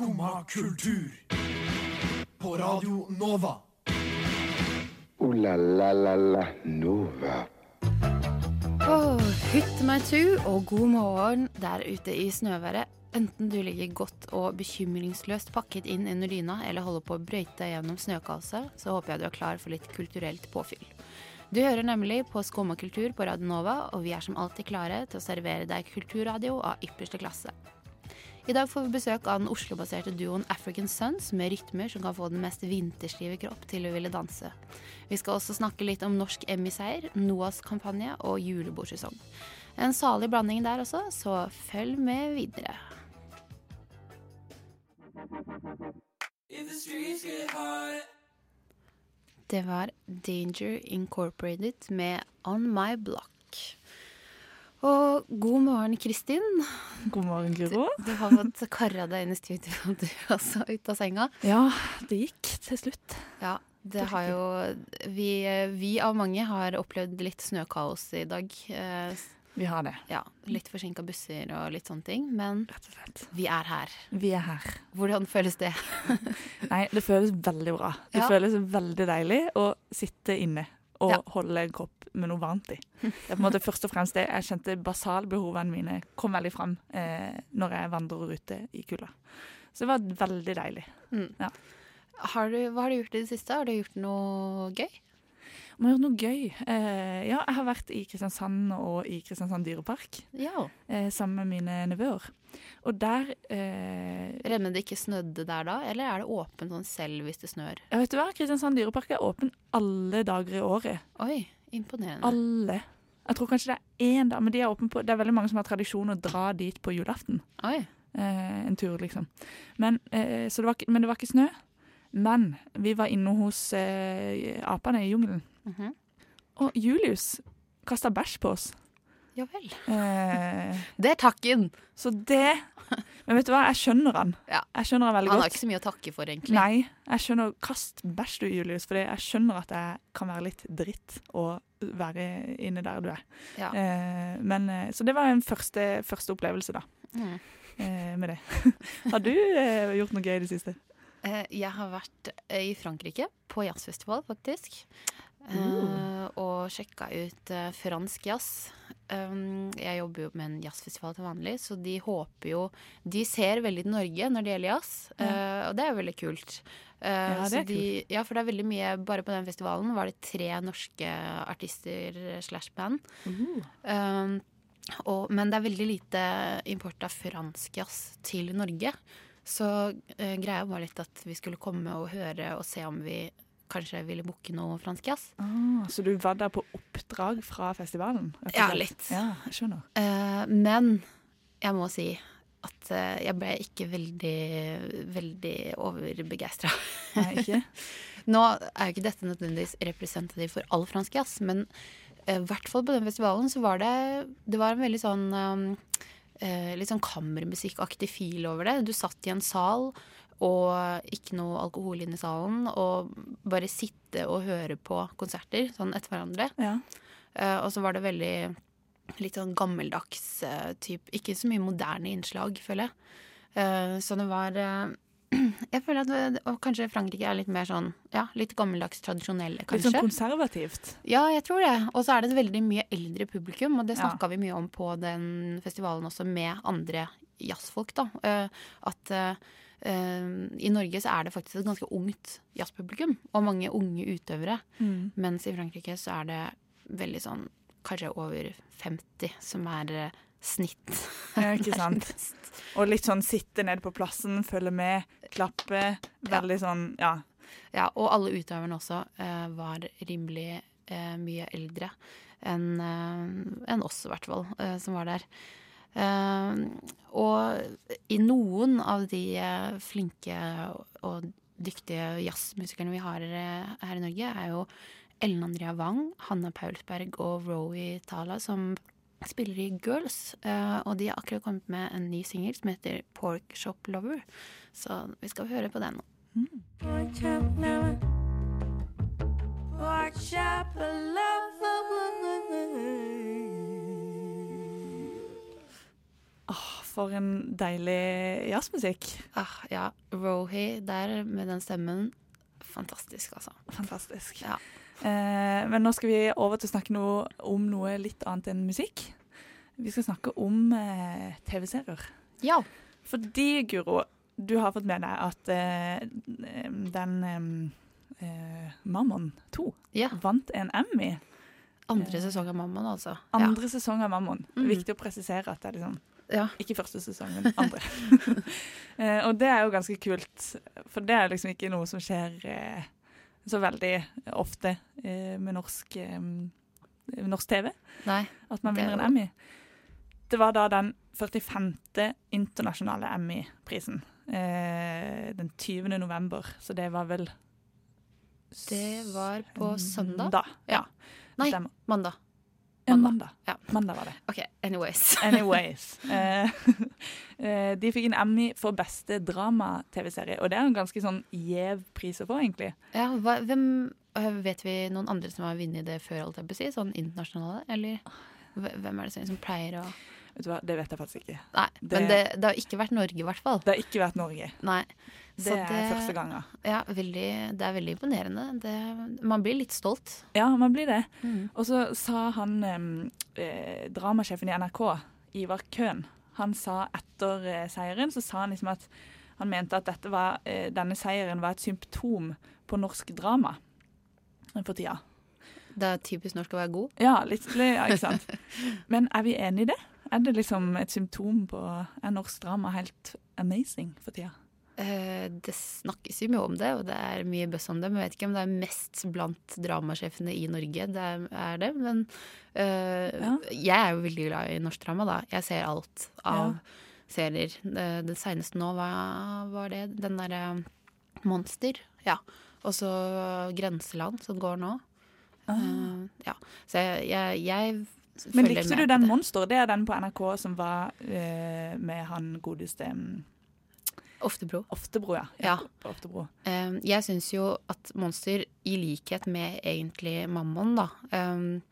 Skumma kultur. På Radio Nova. O-la-la-la-la Nova. Åh, hytte meg tu, og god morgen der ute i snøværet. Enten du ligger godt og bekymringsløst pakket inn under dyna, eller holder på å brøyte gjennom snøkaoset, så håper jeg du er klar for litt kulturelt påfyll. Du hører nemlig på Skumma kultur på Radio Nova, og vi er som alltid klare til å servere deg kulturradio av ypperste klasse. I dag får vi besøk av den Oslo-baserte duoen African Sons med rytmer som kan få den mest vinterstive kropp til å ville danse. Vi skal også snakke litt om norsk Emmy-seier, NOAS kampanje og julebordsesong. En salig blanding der også, så følg med videre. Det var Danger Incorporated med On My Block. Og god morgen, Kristin. God morgen, Guro. Du har fått kara deg inn i studio, du også, ut av senga. Ja, det gikk til slutt. Ja, det har jo vi, vi av mange har opplevd litt snøkaos i dag. Eh, Vi har det, Ja, litt forsinka busser og litt sånne ting. Men vi er her. Vi er her. Hvordan føles det? Nei, det føles veldig bra. Det Ja. føles veldig deilig å sitte inne og Ja. holde en kopp med noe varmt i. Det er på en måte først og fremst det jeg kjente basalbehovene mine kom veldig fram eh, når jeg vandrer ute i kulda. Så det var veldig deilig. Mm. Ja. Har du, hva har du gjort i det siste? Har du gjort noe gøy? Om jeg har gjort noe gøy? Eh, ja, jeg har vært i Kristiansand og i Kristiansand dyrepark Ja. eh, sammen med mine nevøer. Og der eh, med det ikke snødde der da, eller er det åpent sånn selv hvis det snør? Ja, vet du hva? Kristiansand dyrepark er åpen alle dager i året. Oi, imponerende. Alle. Jeg tror kanskje det er én dag, men de er på Det er veldig mange som har tradisjon å dra dit på julaften. Eh, en tur, liksom. Men, eh, så det var, men det var ikke snø. Men vi var inne hos eh, apene i jungelen. Mhm. Og Julius kasta bæsj på oss. Ja vel. Eh, Det er takken! så det Men vet du hva, jeg skjønner han. Ja. Jeg skjønner han veldig godt. Han har ikke så mye å takke for, egentlig. Nei, jeg skjønner Kast bæsj du, Julius, for jeg skjønner at jeg kan være litt dritt å være inne der du er. Ja. Eh, men, eh, så det var en første, første opplevelse, da, Mm. eh, med det. Har du gjort noe gøy i det siste? Eh, Jeg har vært i Frankrike, på jazzfestival faktisk. Eh, Uh. og sjekka ut fransk jazz. Um, jeg jobber jo med en jazzfestival til vanlig, så de håper jo De ser veldig til Norge når det gjelder jazz, eh, og det er veldig kult. Eh, Ja, det så er de, ja, for det er veldig mye Bare på den festivalen var det tre norske artister slash band. Um, og, men det er veldig lite import av fransk jazz til Norge. Så uh, greia var litt at vi skulle komme og høre og se om vi kanskje ville booke noe fransk jazz. Ah, så du var der på oppdrag fra festivalen? Ja, litt. Ja, jeg skjønner. Uh, men jeg må si at uh, jeg ble ikke veldig, veldig overbegeistra. Nå er jo ikke dette nødvendigvis representativ for all fransk jazz, men i i hvert fall på den festivalen så var det Det var en veldig sånn um, eh, Litt sånn kammermusikkaktig fil over det. Du satt i en sal og ikke noe alkohol inne i salen, og bare sitte og høre på konserter sånn etter hverandre. Ja. Uh, og så var det veldig litt sånn gammeldags uh, type Ikke så mye moderne innslag, føler jeg. Uh, så det var eh, Jeg føler at det, kanskje Frankrike er litt mer sånn Ja, litt gammeldags tradisjonelle, Litt sånn konservativt. Ja, jeg tror det. Og så er det et veldig mye eldre publikum, og det Ja. vi mye om på den festivalen også med andre jazzfolk, da. Eh, At eh, eh, i Norge så er det faktisk et ganske ungt jazzpublikum, og mange unge utøvere. Mm. Mens i Frankrike så er det veldig sånn kanskje over 50 som er eh, snitt. Ja, ikke sant? Og litt sånn sitte ned på plassen, følge med, klappe. Veldig sånn, ja. Ja, og alle utøverne også uh, var rimelig uh, mye eldre enn uh, en oss, i hvert fall, eh, som var der. Eh, og i noen av de eh, flinke og dyktige jazzmusikerne vi har eh, her i Norge, er jo Ellen Andrea Wang, Hanna Paulsberg og Rowie Tala, som spiller i Girls. Eh, og de har akkurat kommet med en ny singel som heter Pork Shop Lover. Så vi skal høre på den nå. For en deilig jazzmusikk. Ah, ja, Rohi der med den stemmen. Fantastisk, altså. Fantastisk. Ja. Eh, men nå skal vi over til å snakke noe, om noe litt annet enn musikk. Vi skal snakke om eh, TV-serier. Ja. Fordi, Guro, du har fått med deg at eh, den eh, Mammon 2 Ja. vant en Emmy. Andre sesong av Mammon, altså. Andre sesong av Mammon. Mm. Viktig å presisere at det er liksom Ja. Ikke første sesong, men andre. eh, og det er jo ganske kult, for det er liksom ikke noe som skjer eh, så veldig ofte eh, med norsk, eh, norsk TV. Nei. At man er vinner en Emmy. Det var da den 45. internasjonale Emmy-prisen. Eh, den 20. november, så det var vel Det var på søndag? Da, ja. Nei, mandag. Ja, mandag. Ja. mandag var det. OK, anyways. Anyways. Eh, eh, de fikk en Emmy for beste drama-TV-serie, og det er en ganske sånn gjev pris å få, egentlig. Ja, hva, hvem øh, Vet vi noen andre som har vunnet det før, alt jeg bør si? Sånn internasjonale, eller? Hvem er det som, som pleier å Vet du hva, Det vet jeg faktisk ikke. Nei, Det- men det, det har ikke vært Norge, i hvert fall. Det har ikke vært Norge. Nei. Det er er første gangen. Ja, veldig, det er veldig imponerende. Det, man blir litt stolt. Ja, man blir det. Mm. Og så sa han eh, dramasjefen i NRK, Ivar Køhn, han sa etter eh, seieren, så sa han liksom at han mente at dette var, eh, denne seieren var et symptom på norsk drama for tida. Det er typisk norsk å være god. Ja, litt, li- ja, ikke sant. Men er vi enig i det? Er det liksom et symptom på Er norsk drama helt amazing for tida? Eh, det snakkes jo mye om det, og det er mye buzz om det. Men jeg vet ikke om det er mest blant dramasjefene i Norge det er, det. Men øh, Ja. jeg er jo veldig glad i norsk drama, da. Jeg ser alt av Ja. serier. Det, det seneste nå var, var det den derre Monster. Ja. Og så Grenseland, som går nå. Eh, ja. Så jeg, jeg, jeg Ah. Men likte du den monsteren Monster? Det er den på NRK som var eh, med han godeste mm, Oftebro. Oftebro, ja. Ja. Oftebro. Eh, jeg syns jo at Monster, i likhet med egentlig Mammon, da, um,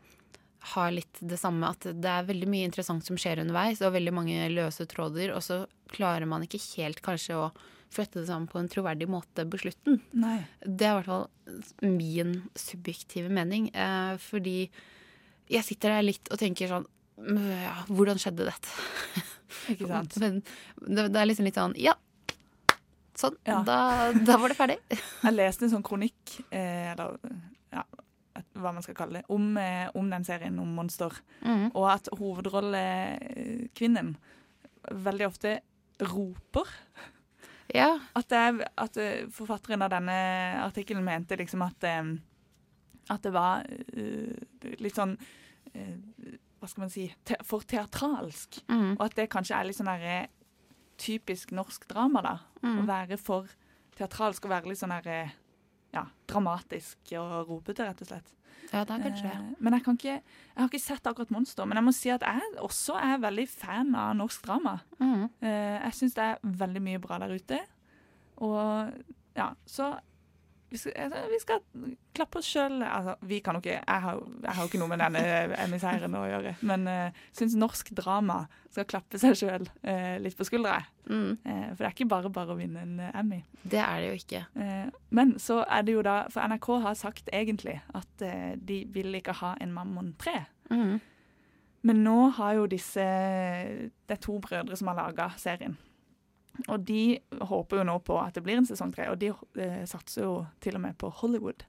har litt det samme at det er veldig mye interessant som skjer underveis, og veldig mange løse tråder, og så klarer man ikke helt kanskje å flette det sammen på en troverdig måte på slutten. Nei. Det er i hvert fall min subjektive mening. Uh, fordi jeg sitter der litt og tenker sånn «Øh, ja, Hvordan skjedde dette? Ikke sant? Men det, det er liksom litt sånn Ja. Sånn. Ja. Da, da var det ferdig. Jeg leste en sånn kronikk, eh, eller ja, hva man skal kalle det, om, eh, om den serien om Monster. Mm. Og at hovedrollekvinnen veldig ofte roper. Ja. At, det at eh, forfatteren av denne artikkelen mente liksom at, eh, at det var eh, litt sånn eh, Hva skal man si te for teatralsk. Mm. Og at det kanskje er litt sånn derre typisk norsk drama, da. Å Mm. være for teatralsk og være litt sånn derre ja, dramatisk og ropete, rett og slett. Ja, det er kanskje det. Eh, men jeg, kan ikke, jeg har ikke sett akkurat Monster, men jeg må si at jeg også er veldig fan av norsk drama. Mm. Eh, jeg syns det er veldig mye bra der ute. Og ja, så vi skal, altså, vi skal klappe oss sjøl altså, Vi kan jo ikke Jeg har jeg har jo ikke noe med denne Emmy-seieren å gjøre, men jeg uh, syns norsk drama skal klappe seg sjøl litt på skuldra. Mm. Uh, for det er ikke bare bare å vinne en eh, Emmy. Det er det jo ikke. Eh, men så er det jo da For NRK har sagt egentlig at eh, de vil ikke ha en Mammon 3. Mm. Men nå har jo disse Det er to brødre som har laga serien. Og de håper jo nå på at det blir en sesong tre, og de eh, satser jo til og med på Hollywood.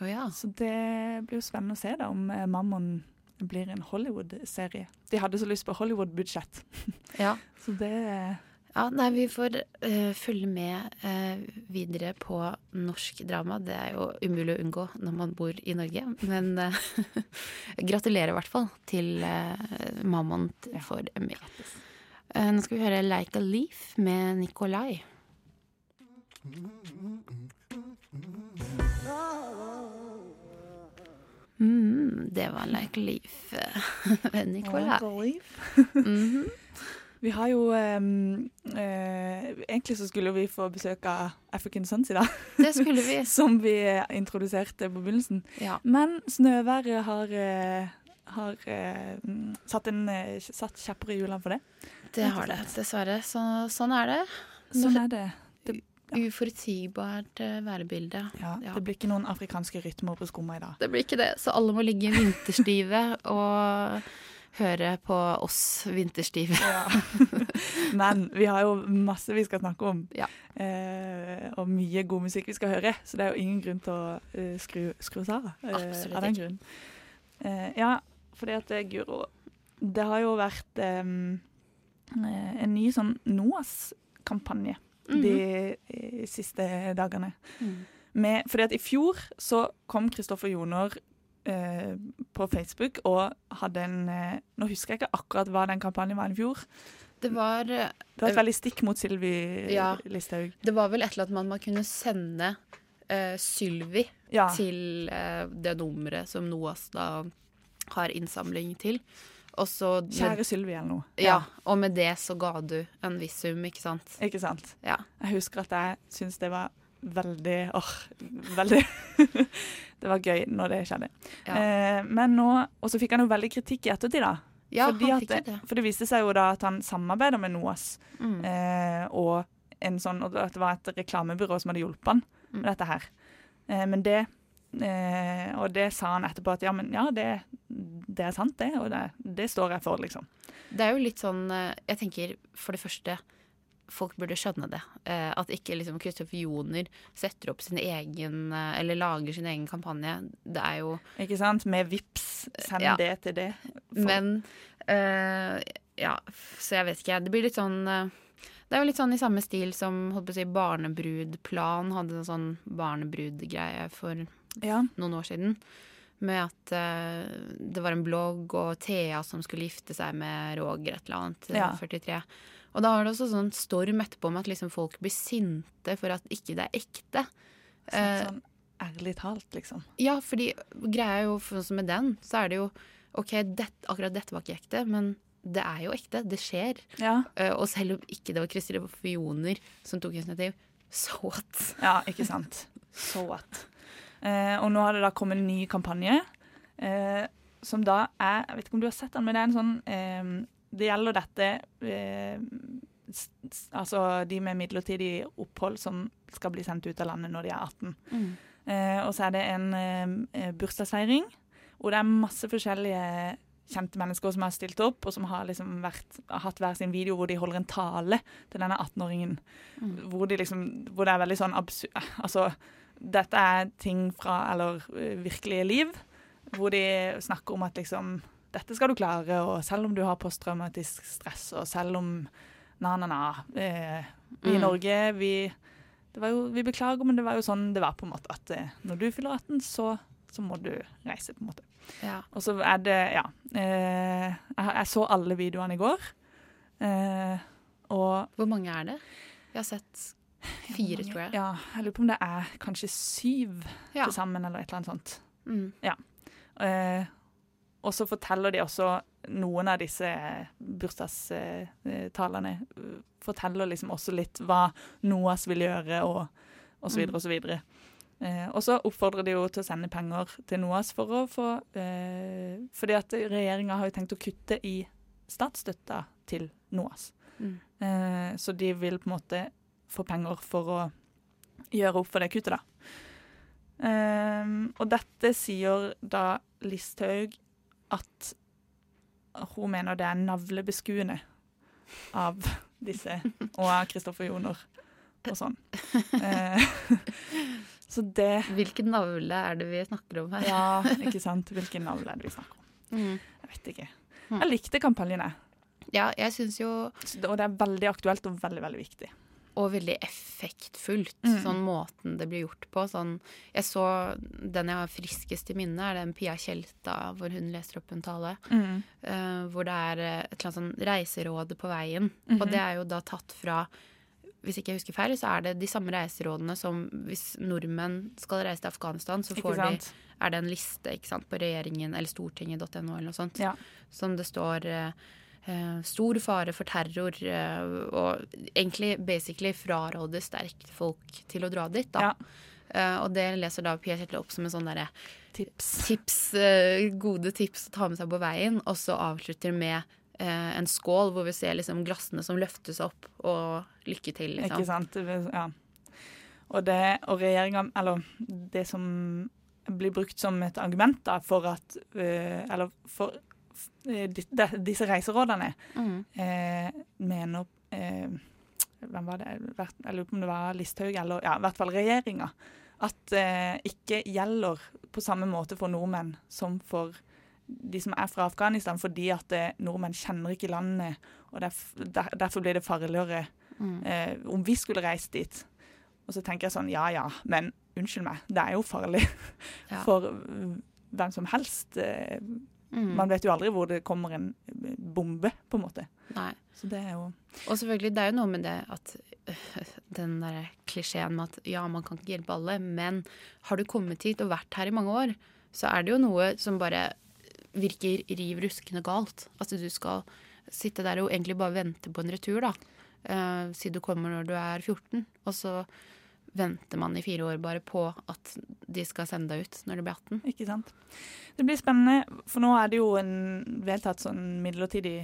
Oh, ja. Så det blir jo spennende å se da om eh, Mammon blir en Hollywood-serie. De hadde så lyst på Hollywood-budsjett, ja. så det Ja, nei, vi får uh, følge med uh, videre på norsk drama. Det er jo umulig å unngå når man bor i Norge. Men uh, gratulerer i hvert fall til Mammon for Emmy. Eh, nå skal vi høre 'Like a Leaf' med Nikolai. Mm, det var 'Like a Leaf' eh, med Nikolai. -hmm. Vi har jo um, uh, Egentlig så skulle vi få besøk av African Sons i dag, Det skulle vi. som vi introduserte på begynnelsen. Ja. Men snøværet har, eh, har eh, satt, en, eh, satt kjepper i hjulene for det. Det har det, dessverre. Så, sånn er det. Sånn er det. Uforutsigbart eh, værbilde. Ja, Ja. Det blir ikke noen afrikanske rytmer på skumma i dag. Det blir ikke det, så alle må ligge vinterstive og høre på oss vinterstive. Men vi har jo masse vi skal snakke om, Ja. eh, og mye god musikk vi skal høre. Så det er jo ingen grunn til å uh, skru, skru eh, Absolutt av den grunn. Eh, ja, fordi at det, Guro Det har jo vært eh, en ny sånn NOAS-kampanje de de, siste dagene. Mm. Med, fordi at i fjor så kom Kristoffer Joner eh, på Facebook og hadde en eh, Nå husker jeg ikke akkurat hva den kampanjen var i fjor. Det var, eh, Det var et veldig stikk mot Sylvi Ja. Listhaug. det var vel et eller annet at man kunne sende eh, Sylvi Ja. til eh, det nummeret som NOAS da har innsamling til. Og så Kjære Sylvi eller noe. ja, og med det så ga du en viss sum, ikke sant? Ikke sant? Ja. Jeg husker at jeg syntes det var veldig åh, veldig Det var gøy når det skjedde. Ja. Eh, men nå Og så fikk han jo veldig kritikk i ettertid, da. Ja, Fordi han fikk det, det. For det viste seg jo da at han samarbeider med NOAS, Mm. eh, og, en sånn, og at det var et reklamebyrå som hadde hjulpet han med Mm. dette her. Eh, men det eh, Og det sa han etterpå at ja, men ja, det, det er sant, det. Og det, det står jeg for, liksom. Det er jo litt sånn eh, Jeg tenker for det første Folk burde skjønne det. Eh, at ikke liksom Kristoffer Joner setter opp sin egen eh, Eller lager sin egen kampanje. Det er jo Ikke sant? Med VIPS, send Ja. det til det. For- Men eh, Ja, så jeg vet ikke. Det blir litt sånn eh, Det er jo litt sånn i samme stil som holdt på å si Barnebrudplan hadde en sånn barnebrudgreie for ja. noen år siden. Med at uh, det var en blogg og Thea som skulle gifte seg med Roger et eller annet. eh, Ja. 43. Og da var det også sånn storm etterpå med at liksom folk blir sinte for at ikke det er ekte. Eh, Sånn ærlig talt, liksom. ja, fordi greia er jo sånn som med den, så er det jo OK, det, akkurat dette var ikke ekte, men det er jo ekte. Det skjer. Ja. Uh, og selv om ikke det var Kristoffer Joner som tok initiativ, så what? Ja, ikke sant. So what. Eh, og nå har det da kommet en ny kampanje, eh, som da er Jeg vet ikke om du har sett den, men det er en sånn eh, Det gjelder dette eh, Altså de med midlertidig opphold som skal bli sendt ut av landet når de er 18. Eh, og så er det en bursdagsfeiring hvor det er masse forskjellige kjente mennesker som har stilt opp, og som har liksom vært, hatt hver sin video hvor de holder en tale til denne 18-åringen. Hvor, de liksom, hvor det er veldig sånn absurd Altså, dette er ting fra Eller eh, virkelige liv. Hvor de snakker om at liksom Dette skal du klare, og selv om du har posttraumatisk stress, og selv om Na-na-na. Eh, vi i Mm. Norge, vi det var jo, Vi beklager, men det var jo sånn det var, på en måte. At eh, når du fyller 18, så, så må du reise, på en måte. Ja. Og så er det Ja. Eh, jeg, jeg så alle videoene i går. Eh, og Hvor mange er det? Vi har sett fire, tror jeg. Ja, jeg lurer på om det er kanskje syv Ja. til sammen, eller et eller annet sånt. Mm. Eh, og så forteller de også noen av disse bursdagstalene eh, forteller liksom også litt hva NOAS vil gjøre, og, og så videre og så videre. Eh, og så oppfordrer de jo til å sende penger til NOAS for å få eh, Fordi at regjeringa har jo tenkt å kutte i statsstøtta til NOAS. Mm. Eh, så de vil på en måte få penger for å gjøre opp for det kuttet, da. Um, og dette sier da Listhaug at hun mener det er navlebeskuende av disse, og av Kristoffer Joner og sånn. Uh, så det Hvilken navle er det vi snakker om her? Ja, ikke sant. Hvilken navle er det vi snakker om? Mm. Jeg vet ikke. Mm. Jeg likte kampanjene. Ja, jeg syns jo Og det er veldig aktuelt og veldig, veldig viktig. Og veldig effektfullt, Mm. sånn måten det blir gjort på. Sånn, jeg så Den jeg har friskest i minne, er den Pia Tjelta hvor hun leser opp en tale. eh, hvor det er eh, et eller annet sånn reiseråd på veien. Mhm. Og det er jo da tatt fra hvis ikke jeg husker feil, så er det de samme reiserådene som hvis nordmenn skal reise til Afghanistan, så får de, er det en liste sant, på regjeringen eller stortinget.no eller noe sånt, Ja. som det står eh, stor fare for terror, eh, og egentlig basically fraråder sterkt folk til å dra dit, da. Ja. Eh, og det leser da Pia Kjetil opp som en sånn derre Tips. tips, eh, gode tips å ta med seg på veien, og så avslutter med eh, en skål hvor vi ser liksom glassene som løftes opp, og lykke til, liksom. Ikke sant? Ja. Og, det, og regjeringa Eller det som blir brukt som et argument da, for at eh, Eller for eh, disse reiserådene Mm. eh, mener eh, Hvem var det? Jeg lurer på om det var Listhaug, eller ja, i hvert fall regjeringa. At eh, ikke gjelder på samme måte for nordmenn som for de som er fra Afghanistan, fordi at eh, nordmenn kjenner ikke landet, og derf, der, derfor blir det farligere Mm. eh, om vi skulle reist dit. Og så tenker jeg sånn, ja ja, men unnskyld meg, det er jo farlig Ja. for mm, hvem som helst. Mm. man vet jo aldri hvor det kommer en bombe, på en måte. Nei. Så det er jo Og selvfølgelig, det er jo noe med det at øh, den der klisjeen med at ja, man kan ikke hjelpe alle, men har du kommet hit og vært her i mange år, så er det jo noe som bare virker riv ruskende galt. Altså du skal sitte der og egentlig bare vente på en retur, da. Uh, si du kommer når du er 14, og så venter man i fire år bare på at de skal sende deg ut når du blir 18. Ikke sant? Det blir spennende, for nå er det jo en vedtatt sånn midlertidig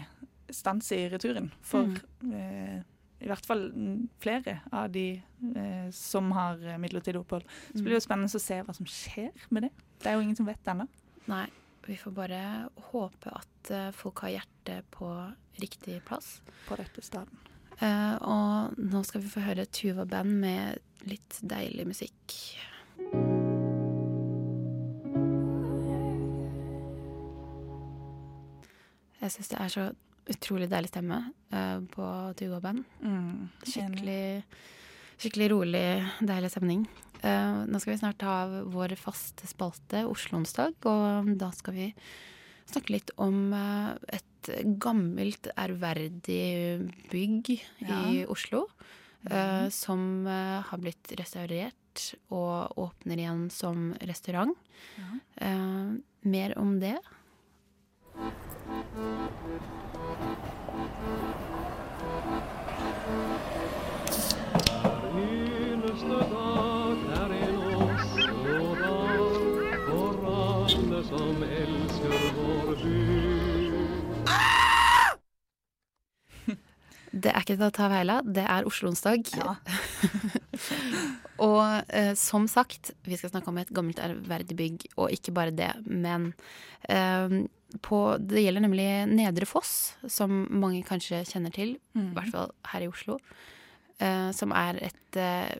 stans i returen for eh, i hvert fall mm, flere av de eh, som har midlertidig opphold. Så blir det jo spennende å se hva som skjer med det. Det er jo ingen som vet det ennå. Nei, vi får bare håpe at eh, folk har hjertet på riktig plass. på rette staden. Uh, og nå skal vi få høre Tuva Band med litt deilig musikk. Jeg syns det er så utrolig deilig stemme uh, på Tuva Band. Mm, Skikkelig, skikkelig rolig, deilig stemning. Uh, nå skal vi snart ha vår faste spalte, Oslo-onsdag, og da skal vi snakke litt om uh, et gammelt, ærverdig bygg Ja. i Oslo. Eh, som eh, har blitt restaurert og åpner igjen som restaurant. Ja. Eh, mer om det. Er ikke til å ta feil av, det er Oslo-onsdag. Ja. Og eh, som sagt, vi skal snakke om et gammelt ærverdig bygg, og ikke bare det, men eh, på, det gjelder nemlig Nedre Foss, som mange kanskje kjenner til, Mm. i hvert fall her i Oslo. eh, som er et eh,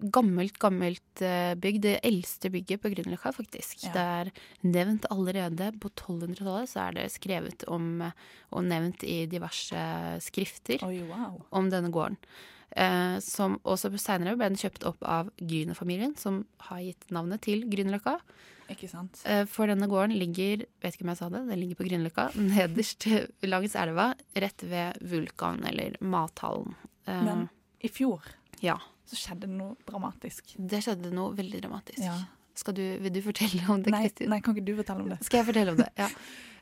gammelt, gammelt eh, bygg. Det eldste bygget på Grünerløkka, faktisk. Ja. Det er nevnt allerede på 1200-tallet, så er det skrevet om eh, og nevnt i diverse skrifter Oi, wow. om denne gården. Eh, som også Seinere ble den kjøpt opp av Grüner-familien, som har gitt navnet til Grünerløkka. Eh, for denne gården ligger vet ikke om jeg sa det, den ligger på Grünerløkka, nederst langs elva, rett ved Vulkan, eller Mathallen. Eh, Men i fjor ja. så skjedde det noe dramatisk. Det skjedde noe veldig dramatisk. Ja. Skal du, vil du fortelle om det, Nei, Kristin? nei, kan ikke du fortelle om det? Skal jeg fortelle om det? Ja.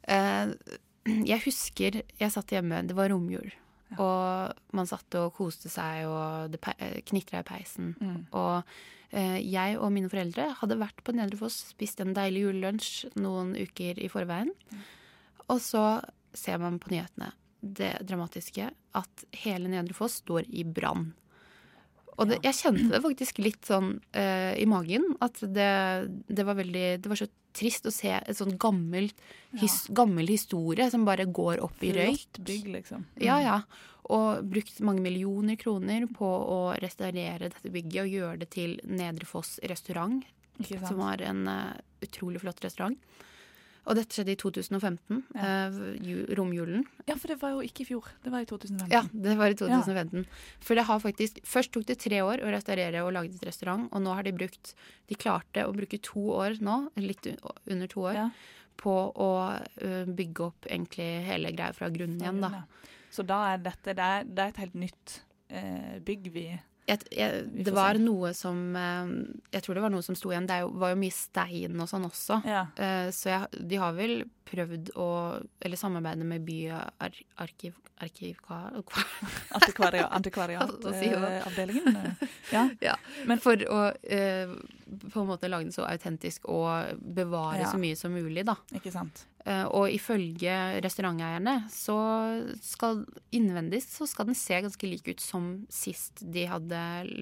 Uh, jeg husker jeg satt hjemme, det var romjul. Ja. Og man satt og koste seg, og det knitra i peisen. Mm. Og eh, jeg og mine foreldre hadde vært på Nedre Foss, spist en deilig julelunsj noen uker i forveien. Og så ser man på nyhetene det dramatiske at hele Nedre Foss står i brann. Og det, jeg kjente det faktisk litt sånn uh, i magen. At det, det var veldig Det var så trist å se et sånn gammelt, his, gammel historie som bare går opp i røyk. Bygg, liksom. Ja, ja. Og brukt mange millioner kroner på å restaurere dette bygget og gjøre det til Nedre Foss restaurant, som var en uh, utrolig flott restaurant. Og dette skjedde i 2015, Ja. eh, romjulen. Ja, for det var jo ikke i fjor. Det var i 2015. Ja, det var i 2015. For det har faktisk Først tok det tre år å restaurere og lage et restaurant, og nå har de brukt De klarte å bruke to år nå, litt under to år, Ja. på å bygge opp egentlig hele greia fra grunnen igjen, da. Så da er dette Det er, det er et helt nytt eh, bygg vi jeg, jeg, det var noe som eh, Jeg tror det var noe som sto igjen. Det jo, var jo mye stein og sånn også. Ja. Eh, så jeg, de har vel prøvd å Eller samarbeide med byarkiv... Hva? Antikvariatavdelingen. ja. Ja, Men- for å eh, på en måte lage den så autentisk og bevare Ja. så mye som mulig, da. Ikke sant. Eh, og ifølge restauranteierne så skal innvendig så skal den se ganske lik ut som sist de hadde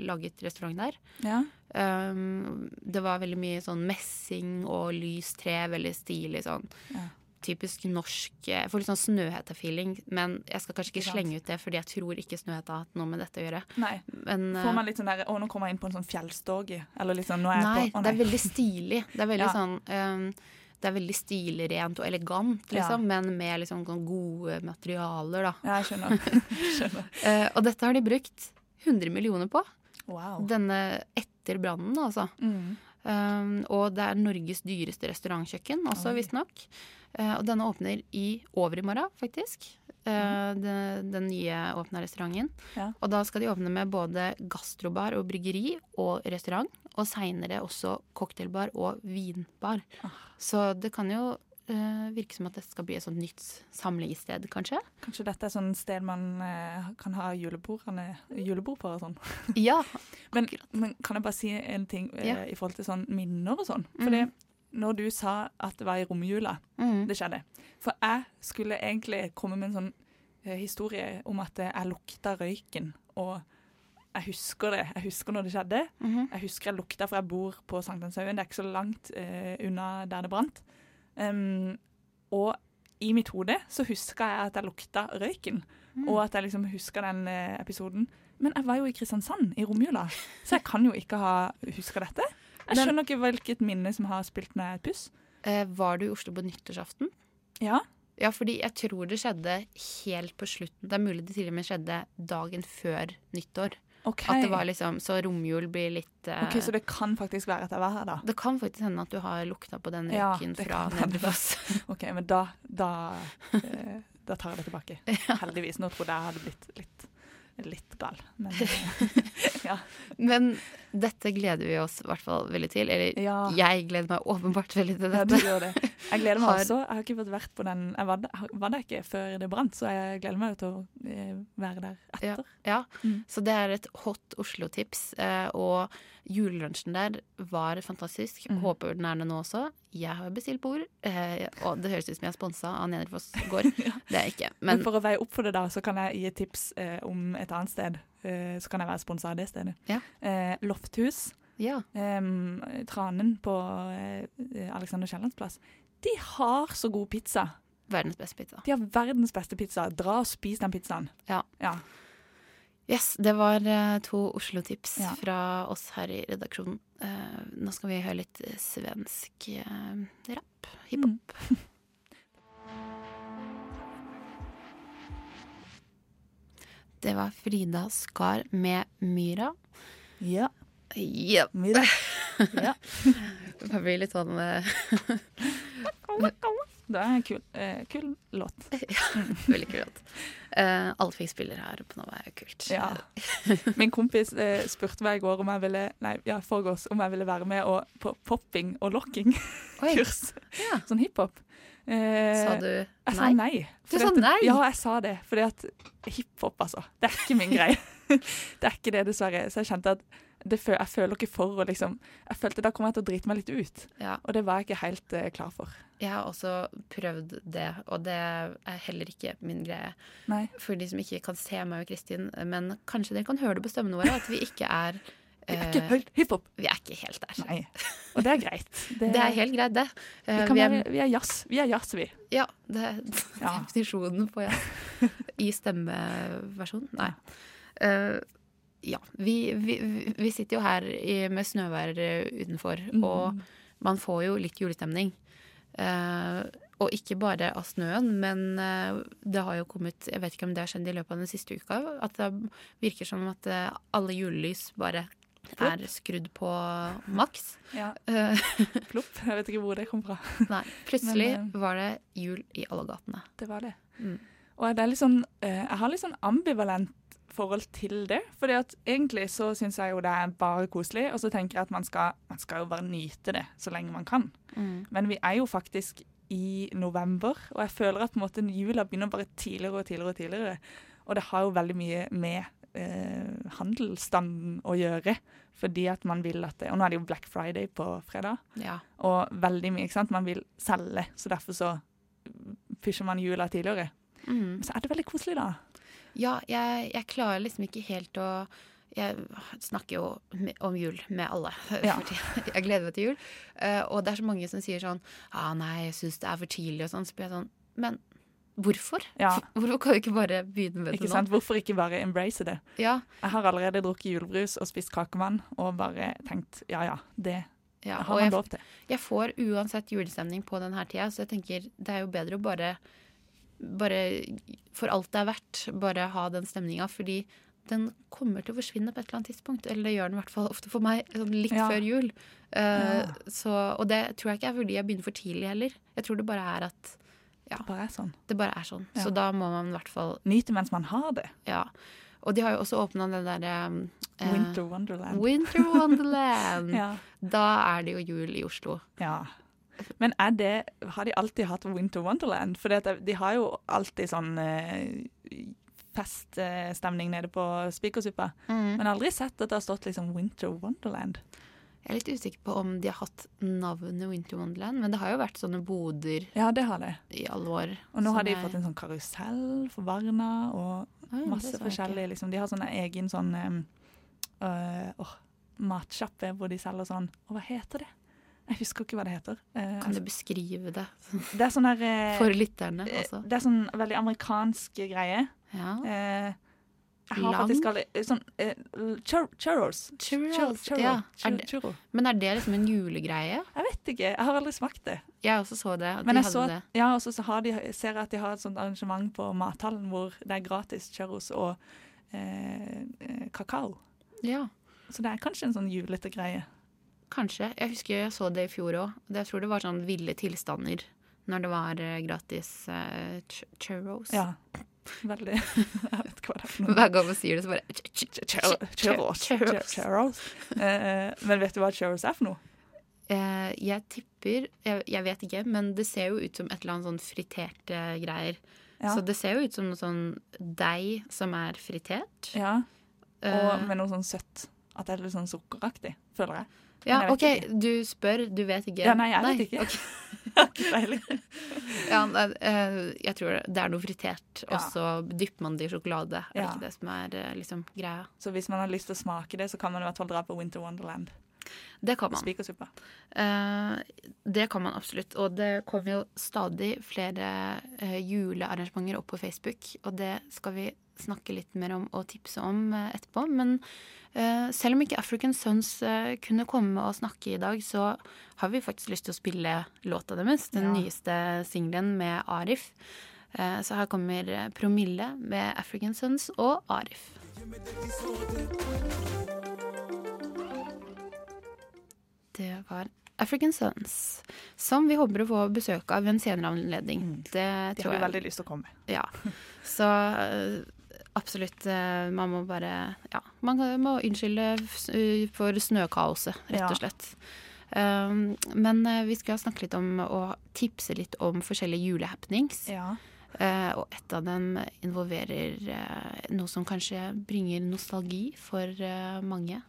laget restaurant der. Ja. Um, det var veldig mye sånn messing og lyst tre, veldig stilig sånn. Ja. Typisk norsk Jeg får litt sånn Snøhetta-feeling, men jeg skal kanskje ikke slenge ut det, fordi jeg tror ikke Snøhetta har hatt noe med dette å gjøre. Nei. Men Får eh, man litt sånn der Å, nå kommer jeg inn på en sånn fjellstoge. Eller litt sånn Nå er jeg Nei, på Å, det er veldig stilig. Det er veldig Ja. sånn um, Det er veldig stilrent og elegant, liksom, men med liksom gode materialer, da. Ja, jeg skjønner. skjønner. Eh, og dette har de brukt 100 millioner på. Wow. Denne etter brannen, altså. Mm. Um, og det er Norges dyreste restaurantkjøkken også, visstnok. Uh, og denne åpner i overmorgen, faktisk. Uh, den, den nye åpna restauranten. Ja. Og da skal de åpne med både gastrobar og bryggeri og restaurant. Og seinere også cocktailbar og vinbar. Ah. Så det kan jo uh, virke som at dette skal bli et sånt nytt samlingssted, kanskje. Kanskje dette er sånn sted man uh, kan ha julebord på og sånn. Ja. Men, men kan jeg bare si en ting uh, Ja. i forhold til sånn minner og sånn? Fordi når du sa at det var i romjula Mm. det skjedde For jeg skulle egentlig komme med en sånn eh, historie om at jeg lukta røyken, og jeg husker det. Jeg husker når det skjedde. Mhm. Jeg husker jeg lukta, for jeg bor på Sankthanshaugen. Det er ikke så langt eh, unna der det brant. Um, og i mitt hode så huska jeg at jeg lukta røyken, Mm. og at jeg liksom huska den eh, episoden. Men jeg var jo i Kristiansand i romjula, så jeg kan jo ikke ha huska dette. Jeg skjønner ikke hvilket minne som har spilt meg et puss. Eh, var du i Oslo på nyttårsaften? Ja, Ja, fordi jeg tror det skjedde helt på slutten. Det er mulig det til og med skjedde dagen før nyttår. OK. At det var liksom, Så romjul blir litt uh, Ok, Så det kan faktisk være at jeg var her, da. Det kan faktisk hende at du har lukta på den røyken ja, fra kan. Nedre Foss. OK, men da Da, uh, da tar jeg det tilbake. Heldigvis. Nå trodde jeg hadde blitt litt, litt gal. Men ja. Men dette gleder vi oss i hvert fall veldig til. Eller Ja. jeg gleder meg åpenbart veldig til dette. Ja, det. Jeg gleder meg Har- også. Jeg har ikke fått vært på den Jeg var, der- var der ikke før det brant, så jeg gleder meg til å eh, være der etter. Ja, Mm. Så det er et hot Oslo-tips. eh, Og julelunsjen der var fantastisk. Mm. Håper den er det nå også. Jeg har bestilt bord. eh, Og det høres ut som jeg er sponsa av Nederfoss gård. Det er jeg ikke. Men, Men for å veie opp for det, da, så kan jeg gi et tips om et annet sted. Eh, så kan jeg være sponsa av det stedet. Ja. Eh, Lofthus. ja. Tranen på eh, Alexander Kiellands plass. De har så god pizza. Verdens beste pizza. De har verdens beste pizza. Dra og spis den pizzaen. Ja. ja. Yes, det var to Oslo-tips Ja. fra oss her i redaksjonen. Nå skal vi høre litt svensk rapp. Hiphop. Mm. Det var Frida Skar med Myra. Ja. Ja. Myra. Ja. Det blir litt sånn eh, Det er en kul, eh, kul låt. veldig kul låt. Eh, alle fikk spiller her på Nova er kult. Ja. Min kompis eh, spurte meg i går om jeg ville Nei, ja, forgårs, om jeg ville være med og, på popping og locking-kurs. Ja. Sånn hiphop. Eh, Sa du Jeg sa nei? nei. Du sa nei? at- Ja, jeg sa det. Fordi at hiphop, altså. Det er ikke min greie. det er ikke det, dessverre. Så jeg kjente at det jeg føler ikke for å liksom Jeg følte da kommer jeg til å drite meg litt ut. Ja. Og det var jeg ikke helt eh, klar for. Jeg har også prøvd det, og det er heller ikke min greie. Nei. For de som ikke kan se meg og Kristin, men kanskje dere kan høre det på stemmene våre, at vi ikke er Det er eh, ikke helt hiphop. Vi er ikke helt der. Nei. Og det er greit. Det er helt greit, det. vi, Eh, vi er, være, vi er jazz, vi. Er jazz, vi. ja, det er Ja. definisjonen på jazz. I stemmeversjonen. Nei. Uh, ja. Vi, vi, vi sitter jo her i, med snøvær eh, utenfor, Mm. og man får jo litt julestemning. Uh, og ikke bare av snøen, men eh, det har jo kommet Jeg vet ikke om det har skjedd i løpet av den siste uka. At det virker som at eh, alle julelys bare er skrudd på maks. Ja. Eh, Plopp. Jeg vet ikke hvor det kom fra. nei, plutselig Men, var det jul i alle gatene. Det var det. Mm. Og det er sånn eh, Jeg har litt sånn ambivalent forhold til det. Fordi at egentlig så syns jeg jo det er bare koselig, og så tenker jeg at man skal, man skal jo bare nyte det så lenge man kan. Mm. Men vi er jo faktisk i november, og jeg føler at på en måte jula begynner bare tidligere og tidligere og tidligere. Og det har jo veldig mye med eh, handelsstanden å gjøre, fordi at man vil at det Og nå er det jo Black Friday på fredag, Ja. og veldig mye, ikke sant. Man vil selge, så derfor så pusher man jula tidligere. Mm. Så er det veldig koselig, da. Ja, jeg, jeg klarer liksom ikke helt å Jeg snakker jo om jul med alle. Ja. Jeg gleder meg til jul. Eh, og det er så mange som sier sånn ah, 'Nei, jeg syns det er for tidlig', og sånn. Så blir jeg sånn Men hvorfor? Ja. Hvorfor kan du ikke bare begynne med Ikke det nå? sant? Hvorfor ikke bare embrace det? Ja, Jeg har allerede drukket julebrus og spist kakemann og bare tenkt ja ja, det ja. har man lov til. jeg får uansett julestemning på denne tida, så jeg tenker det er jo bedre å bare bare for alt det er verdt, bare ha den stemninga. Fordi den kommer til å forsvinne på et eller annet tidspunkt. Eller det gjør den i hvert fall ofte for meg, sånn litt Ja. før jul. Uh, Ja. så, og det tror jeg ikke er fordi jeg begynner for tidlig heller. Jeg tror det bare er at Det bare er sånn. det bare er sånn. Ja. Så da må man i hvert fall Nyte mens man har det. Ja. Og de har jo også åpna den derre eh, Winter Wonderland. Winter Wonderland. Ja. Da er det jo jul i Oslo. ja. Men er det, har de alltid hatt Winter Wonderland? For de har jo alltid sånn eh, feststemning nede på Spikersuppa. Mm. Men aldri sett at det har stått liksom Winter Wonderland. Jeg er litt usikker på om de har hatt navnet Winter Wonderland, men det har jo vært sånne boder Ja, det har det. i alle år. Og nå har de er- fått en sånn karusell for barna, og Oi, masse forskjellig. Liksom. De har sånn egen sånn um, øh, matsjappe hvor de selger sånn Og hva heter det? Jeg husker ikke hva det heter. Uh, Kan du beskrive det det er sånn der uh, for lytterne eh, også? Det er sånn veldig amerikansk greie. Ja. Eh, jeg har faktisk aldri Sånn eh, churros. Churros, ja. Men er det liksom en julegreie? Jeg vet ikke. Jeg har aldri smakt det. Jeg også så det. At Men de jeg hadde så det. ja, og så så har de, ser jeg at de har et sånt arrangement på mathallen hvor det er gratis churros og eh, eh, kakao. Ja, Så det er kanskje en sånn julete greie. kanskje. Jeg husker jeg så det i fjor òg. Jeg tror det var sånn ville tilstander når det var gratis eh, churros. Ja. Veldig Jeg vet ikke hva det er for noe. Hver gang man sier det, så bare ch- ch- ch- Churros. Eh, men vet du hva churros er for noe? Eh, jeg tipper jeg, jeg vet ikke, men det ser jo ut som et eller annet sånn friterte greier. Så det ser jo ut som noe sånn deig som er fritert. ja. Og Eh, med noe sånn søtt. At det er litt sånn sukkeraktig, føler jeg. ja, OK, du spør, du vet ikke. Ja, nei, jeg vet ikke. Ja, eh, jeg tror det er noe fritert, og så dypper man det i sjokolade. Er det ikke det som er eh, liksom greia? Så hvis man har lyst til å smake det, så kan man i hvert fall dra på Winter Wonderland. Det kan man. Spikersuppe. Uh, det kan man absolutt. Og det kommer jo stadig flere uh, julearrangementer opp på Facebook. Og det skal vi snakke litt mer om og tipse om uh, etterpå. Men selv om ikke African Sons kunne komme og snakke i dag, så har vi faktisk lyst til å spille låta deres. Den Ja. nyeste singelen med Arif. Så her kommer Promille med African Sons og Arif. Det var African Sons, som vi håper å få besøk av ved en senere anledning. Det Mm. De tror har vi veldig lyst til å komme. Ja. Så eh, absolutt, eh, man må bare Ja, man må unnskylde eh, for snøkaoset, rett og slett. Um, men vi skal snakke litt om og tipse litt om forskjellige julehappenings. Ja. Uh, og et av dem involverer uh, noe som kanskje bringer nostalgi for uh, mange.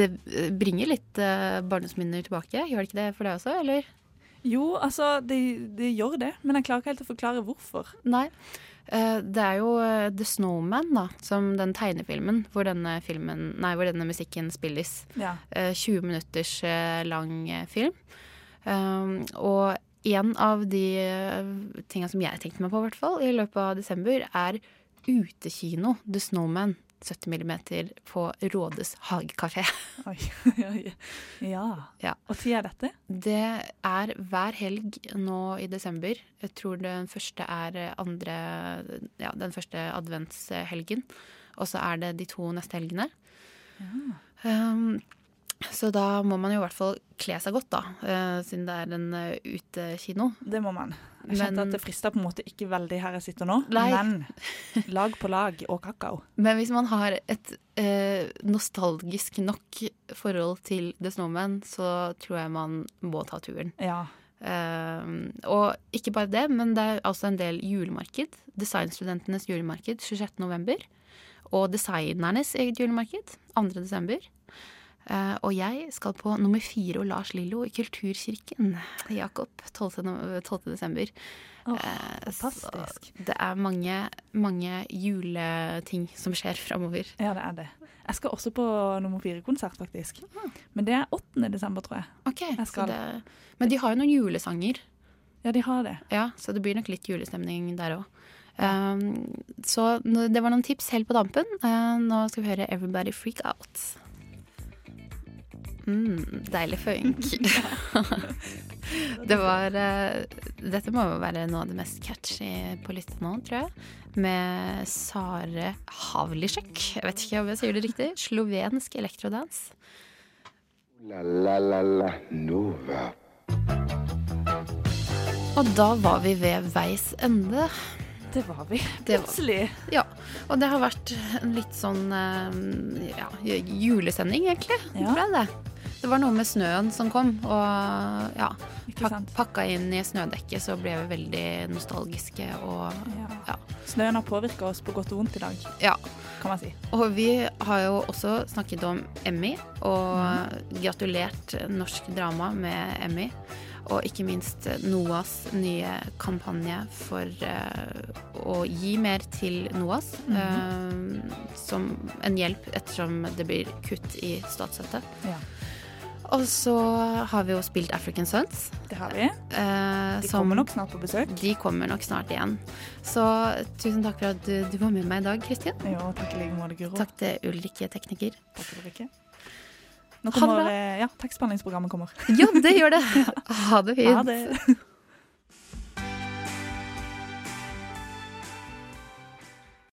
Det eh, bringer litt eh, barndomsminner tilbake, gjør det ikke det for deg også, eller? Jo, altså, det det gjør det, men jeg klarer ikke helt å forklare hvorfor. Nei. Eh, det er jo The Snowman, da, som den tegnefilmen hvor denne, filmen, nei, hvor denne musikken spilles. Ja. Eh, 20 minutters lang film. Um, og en av de tinga som jeg tenkte meg på, i i løpet av desember, er utekino The Snowman. 70 millimeter på Rådes hagekafé. Oi, oi. Ja. Ja. Og tid er dette? Det er hver helg nå i desember. Jeg tror den første er eh, andre Ja, den første adventshelgen. Og så er det de to neste helgene. Um, så da må man jo i hvert fall kle seg godt, da. uh, siden det er en uh, utekino. Det må man. Jeg kjente Men- at det frister på en måte ikke veldig her jeg sitter nå, Nei. men lag på lag og kakao. Men hvis man har et uh, nostalgisk nok forhold til The Snowman, så tror jeg man må ta turen. Ja. Og ikke bare det, men det er altså en del julemarked. Designstudentenes julemarked 26. november. Og designernes eget julemarked 2. Eh, og jeg skal på nummer fire og Lars Lillo i Kulturkirken. Jakob. 12. 12. desember. Oh, fantastisk. så det er mange, mange juleting som skjer framover. Ja, det er det. Jeg skal også på nummer fire-konsert, faktisk. Men det er 8. desember, tror jeg. Okay, Jeg det, Men de har jo noen julesanger, Ja, de har det. ja, så det blir nok litt julestemning der òg. Um, så det var noen tips helt på dampen. Uh, nå skal vi høre 'Everybody Freak Out'. Mm, deilig funk. det var uh, Dette må jo være noe av det mest catchy på lista nå, tror jeg. Med Sare Havlisjek. Jeg vet ikke om jeg sier det riktig. Slovensk elektrodans. La la la la Nova. Og da var vi ved veis ende. Det var vi. Plutselig. var-. Ja, og det har vært en litt sånn eh, ja, julesending, egentlig. Ja. Det. det var noe med snøen som kom, og ja, pak pakka inn i snødekket så ble vi veldig nostalgiske og Ja. ja. Snøen har påvirka oss på godt og vondt i dag, ja. kan man si. Og vi har jo også snakket om Emmy, og gratulert norsk drama med Emmy. Og ikke minst NOAs nye kampanje for eh, å gi mer til NOAS. eh, som en hjelp ettersom det blir kutt i statsstøtte. Ja. Og så har vi jo spilt African Sons. Det har vi. eh, De som- kommer nok snart på besøk. De kommer nok snart igjen. Så tusen takk for at du, du var med meg i dag, Kristin. Jo, takk i like måte, Guro. Takk til Ulrikke Tekniker. Takk for det, Rikke. Nå kommer eh, Ja, tekstbehandlingsprogrammet kommer. Ja, det gjør det. Ha det fint. Ha det.